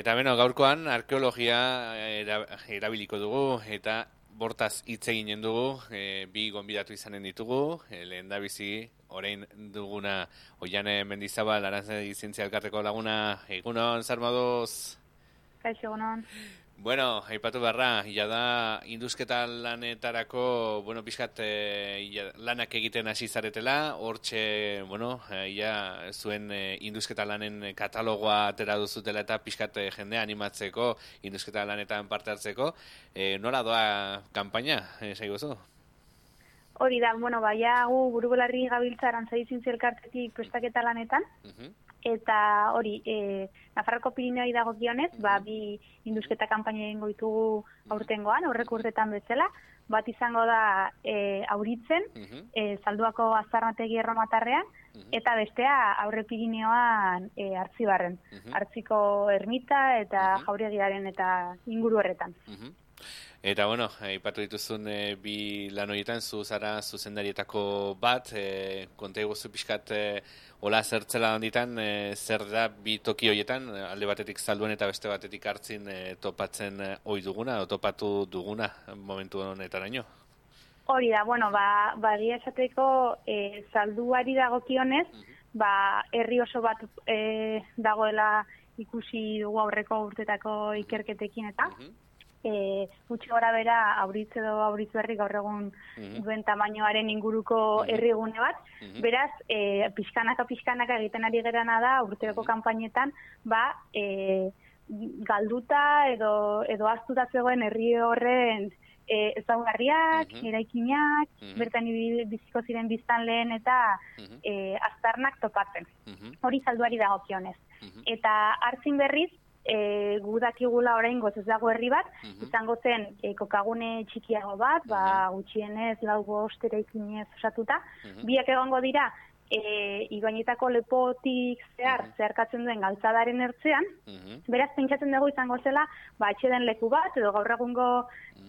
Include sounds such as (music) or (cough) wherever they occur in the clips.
Eta beno, gaurkoan arkeologia erabiliko dugu eta bortaz hitz eginen dugu, e, bi gonbidatu izanen ditugu, e, lehen da bizi, orain duguna oiane mendizabal, arantzen zientzia elkarteko laguna, egunon, zarmadoz? Kaixo, egunon. Bueno, aipatu barra, ja da induzketa lanetarako, bueno, pixkat e, lanak egiten hasi zaretela, hortxe, bueno, ja zuen e, induzketa lanen katalogoa atera duzutela eta pixkat e, jende animatzeko, induzketa lanetan parte hartzeko. E, nora doa kanpaina, e, zu? Hori da, bueno, baia gu burubelarri gabiltza arantzai zelkartetik prestaketa lanetan, eta hori, e, Nafarroko Pirineoi dago gionez, ba, bi induzketa kampaina egingo ditugu aurtengoan, horrek urtetan bezala, bat izango da e, auritzen, e, salduako azarnategi erromatarrean, eta bestea aurre Pirineoan e, artzibarren, artziko ermita eta jauregiaren eta inguru horretan. Eta bueno, aipatu dituzun e, bi lan horietan zu zara zuzendarietako bat, e, konta egozu pixkat e, hola zertzela handitan, e, zer da bi toki horietan, alde batetik zalduen eta beste batetik hartzin e, topatzen ohi duguna, o topatu duguna momentu honetan aino? Hori da, bueno, ba, ba esateko e, zalduari dagokionez, ba, herri oso bat e, dagoela ikusi dugu aurreko urtetako ikerketekin eta, e, gutxi gora bera auritze edo auritz berri gaur egun mhm. duen tamainoaren inguruko mhm. herrigune bat. Mhm. Beraz, e, pixkanaka pixkanaka egiten ari gerana da urteko kanpainetan, ba, e, galduta edo, edo astuta zegoen herri horren e, ezaugarriak, eraikinak, bertan biziko ziren biztan lehen eta e, aztarnak topatzen. Hori salduari dagokionez. Eta hartzin berriz, e, gu dakigula orain ez dago herri bat, mhm. izango zen e, kokagune txikiago bat, ba, mhm. gutxienez lau bost ere ikinez osatuta, mhm. biak egongo dira, e, ibainetako lepotik zehar, zeharkatzen duen galtzadaren ertzean, beraz pentsatzen dugu izango zela, ba, den leku bat, edo gaur egungo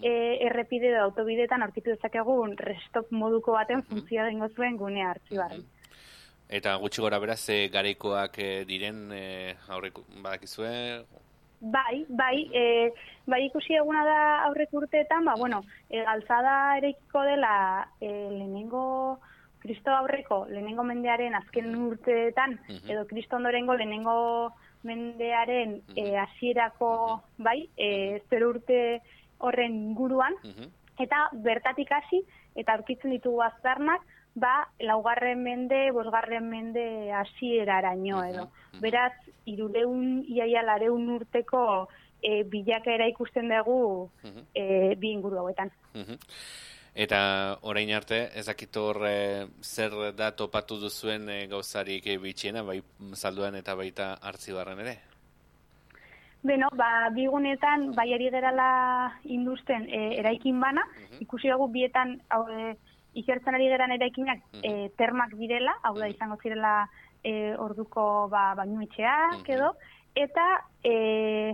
e, errepide edo autobidetan aurkitu dezakegun restop moduko baten funtzioa dengo zuen gunea hartzi Eta gutxi gora beraz, e, gareikoak e, diren e, aurreko badakizue? Bai, bai, e, bai ikusi eguna da aurrek urteetan, ba, bueno, e, galtzada erekiko dela e, lehenengo kristo aurreko, lehenengo mendearen azken urteetan, edo kristo ondorengo lehenengo mendearen e, hasierako bai, e, zer urte horren inguruan, eta bertatik hasi, eta aurkitzen ditugu aztarnak, ba, laugarren mende, bosgarren mende hasieraraino edo. Beraz, iruleun, iaia lareun urteko e, bilakaera ikusten dugu e, bi inguru hauetan. Eta orain arte, ez hor e, zer da topatu duzuen e, gauzarik e, bitxiena, bai salduan eta baita hartzibarren ere? Beno, ba, bigunetan, bai ari gerala industen e, eraikin bana, ikusi dugu bietan, hau, e, ikertzen ari geran eraikinak e, termak direla, hau da izango zirela e, orduko ba, bainu etxeak edo, eta e,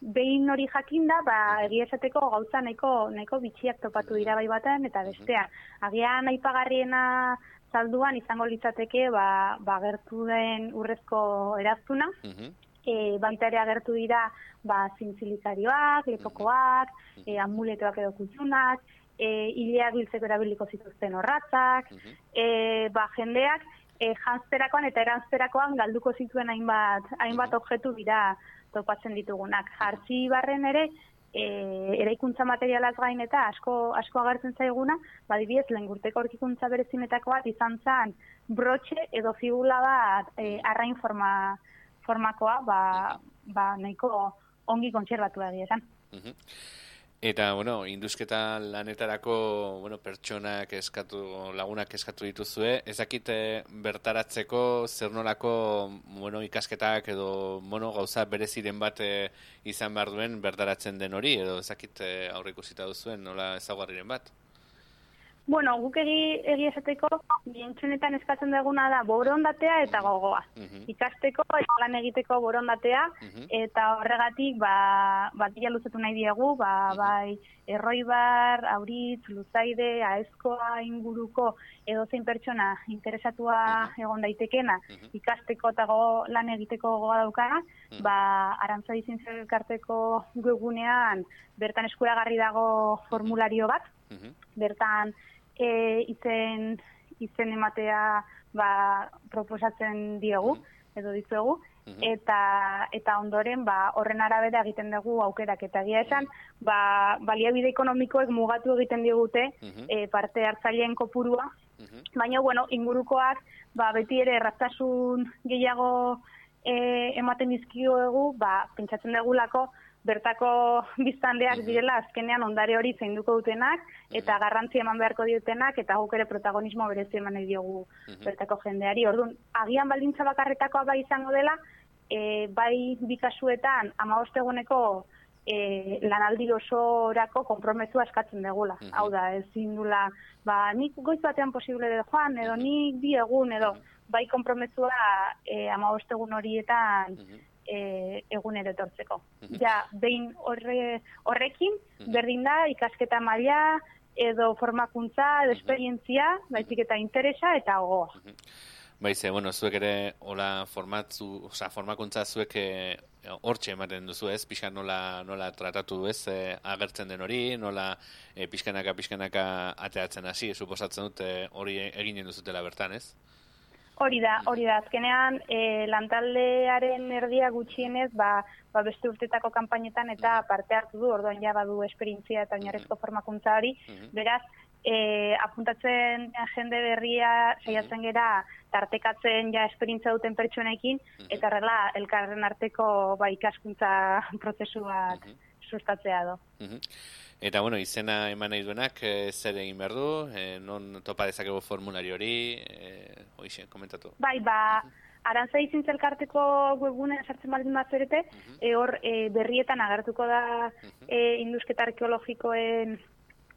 behin hori jakinda, ba, egia esateko gauza nahiko, nahiko bitxiak topatu dira bai baten, eta bestea, agian aipagarriena zalduan izango litzateke, ba, ba gertu den urrezko eraztuna, e, baita ere agertu dira ba, zintzilitarioak, lepokoak, e, amuletoak edo kutsunak, e, hilea biltzeko erabiliko zituzten horratzak, e, ba, jendeak e, jantzerakoan eta erantzerakoan galduko zituen hainbat, hainbat objektu dira topatzen ditugunak. Jartzi barren ere, e, eraikuntza materialaz gain eta asko, asko agertzen zaiguna, badibiez, lehen gurteko orkikuntza berezinetako bat izan zan brotxe edo figula bat e, arrain forma, formakoa, ba, ba, nahiko ongi kontserbatu da Eta, bueno, induzketa lanetarako, bueno, pertsonak eskatu, lagunak eskatu dituzue, ezakite bertaratzeko zer nolako, bueno, ikasketak edo, bueno, gauza bereziren bat eh, izan behar duen bertaratzen den hori, edo ezakite aurre ikusita duzuen, nola ezaguarriren bat? Bueno, guk egi, egi esateko, bientxenetan eskatzen duguna da borondatea eta gogoa. Ikasteko, lan egiteko borondatea, eta horregatik, ba, bat dira luzetu nahi diegu, ba, bai, erroibar, auritz, luzaide, aezkoa inguruko edozein pertsona interesatua egon daitekena, ikasteko eta go, lan egiteko gogoa daukana, ba, arantza izin zelkarteko webgunean, bertan eskuragarri dago formulario bat, bertan e, izen, izen ematea ba, proposatzen diegu, edo dizuegu, eta eta ondoren ba horren arabera egiten dugu aukerak. Eta egia esan ba baliabide ekonomikoek mugatu egiten digute e, parte hartzaileen kopurua. Baina bueno ingurukoak ba beti ere erraztasun gehiago e, ematen dizkioegu ba pentsatzen degulako bertako biztandeak direla azkenean ondare hori zainduko dutenak eta garrantzi eman beharko diotenak eta guk ere protagonismo berezi eman diogu bertako jendeari. Orduan, agian baldintza bakarretakoa bai izango dela, e, bai bikasuetan amabosteguneko e, lanaldi osorako kompromesua eskatzen degula. Hau da, ezin dula, ba, nik goiz batean posible de joan, edo nik bi egun, edo. Bai kompromesua e, amabostegun horietan e, egunero etortzeko. Ja, behin horre, horrekin, berdin da, ikasketa maila, edo formakuntza, edo esperientzia, baizik eta interesa eta gogoa. Baize, bueno, zuek ere hola formatzu, oza, formakuntza zuek eh, hortxe ematen duzu ez, pixka nola, nola tratatu ez, e, agertzen den hori, nola e, pixkanaka, pixkanaka ateatzen hasi, suposatzen dut hori eginen duzutela bertan ez? Hori da, hori da, azkenean e, lantaldearen erdia gutxienez, ba, ba beste urtetako kanpainetan eta parte hartu du, orduan ja badu esperintzia eta oinarrezko formakuntza hori, beraz, e, apuntatzen jende berria saiatzen gera tartekatzen ja esperintza duten pertsonekin, eta rela elkarren arteko ba, ikaskuntza (laughs) prozesu bat sustatzea do. Eta, bueno, izena eman nahi duenak, e, zer egin behar du, e, non topa dezakegu formulari hori, e, hoxe, komentatu. Bai, ba, arantza izin zelkarteko webunen sartzen baldin bat zerete, e, hor e, berrietan agertuko da e, indusketa arkeologikoen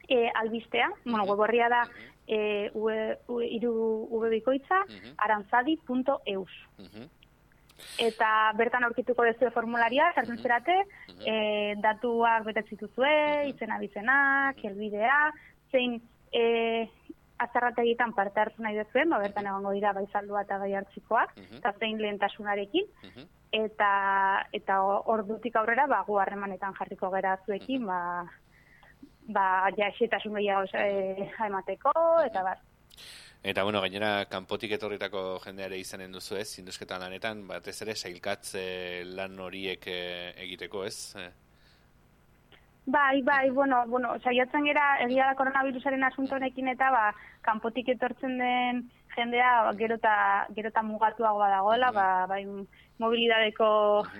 e, albistea, bueno, web horria da e, iru ubebikoitza, arantzadi.eus eta bertan aurkituko dezu formularia, sartzen mm zerate, e, datuak betetzituzue, izena bizenak, elbidea, zein e, azarrategitan parte hartu nahi dezuen, ba, bertan egongo dira bai saldua eta bai hartzikoak, eta zein lehentasunarekin, eta eta ordutik aurrera ba gu harremanetan jarriko gera zuekin ba ba ja xetasun gehiago eh emateko eta bar Eta, bueno, gainera, kanpotik etorritako jendeare izanen duzu ez, indusketa lanetan, batez ere, sailkatz lan horiek eh, egiteko ez? Eh? Bai, bai, bueno, bueno, saiatzen gera, egia da koronavirusaren asuntonekin eta, ba, kanpotik etortzen den jendea, ba, gero eta mugatuagoa dagoela, ba, bai, mobilidadeko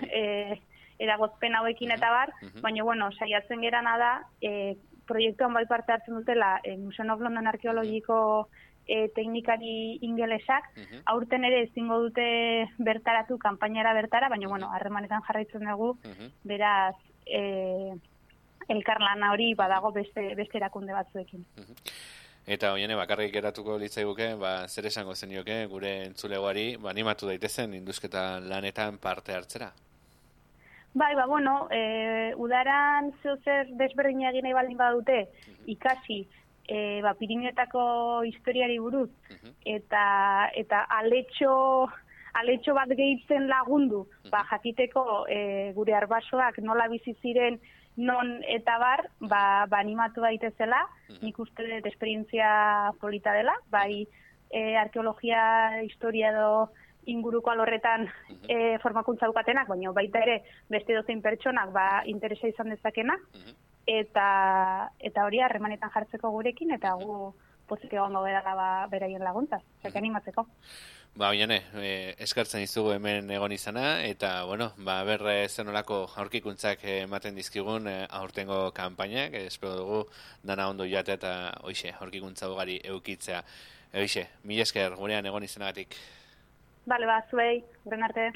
e, eragozpen hauekin eta bar, baina, bueno, saiatzen gera nada, e, proiektuan bai parte hartzen dutela, e, Museum of London Arkeologiko e, teknikari ingelesak, aurten ere ezingo dute bertaratu, kanpainara bertara, baina, bueno, harremanetan jarraitzen dugu, beraz, e, elkarlana hori badago beste, beste erakunde batzuekin. Eta oiene bakarrik geratuko litzaiguke, ba, zer esango zenioke gure entzulegoari, ba, animatu daitezen induzketa lanetan parte hartzera? Bai, ba, bueno, e, udaran zeu zer desberdin egin nahi baldin badute, ikasi, e, ba, Pirineetako historiari buruz, eta, eta aletxo, aletxo bat gehitzen lagundu, ba, jakiteko e, gure arbasoak nola bizi ziren non eta bar, ba, ba animatu daitezela, nik uste dut esperientzia polita dela, bai e, arkeologia, historia edo inguruko alorretan e, formakuntza dukatenak, baina baita ere beste dozein pertsonak ba, interesa izan dezakena, eta eta hori harremanetan jartzeko gurekin eta gu pozik egongo gara ba beraien laguntza, zek animatzeko. Ba, oiane, eh, eskartzen izugu hemen egon izana, eta, bueno, ba, berre zenolako aurkikuntzak ematen dizkigun eh, aurtengo kanpainak, espero dugu dana ondo joate eta, oixe, aurkikuntza ugari eukitzea. Oixe, mila esker, gurean egon izanagatik. Bale, ba, zuei, arte.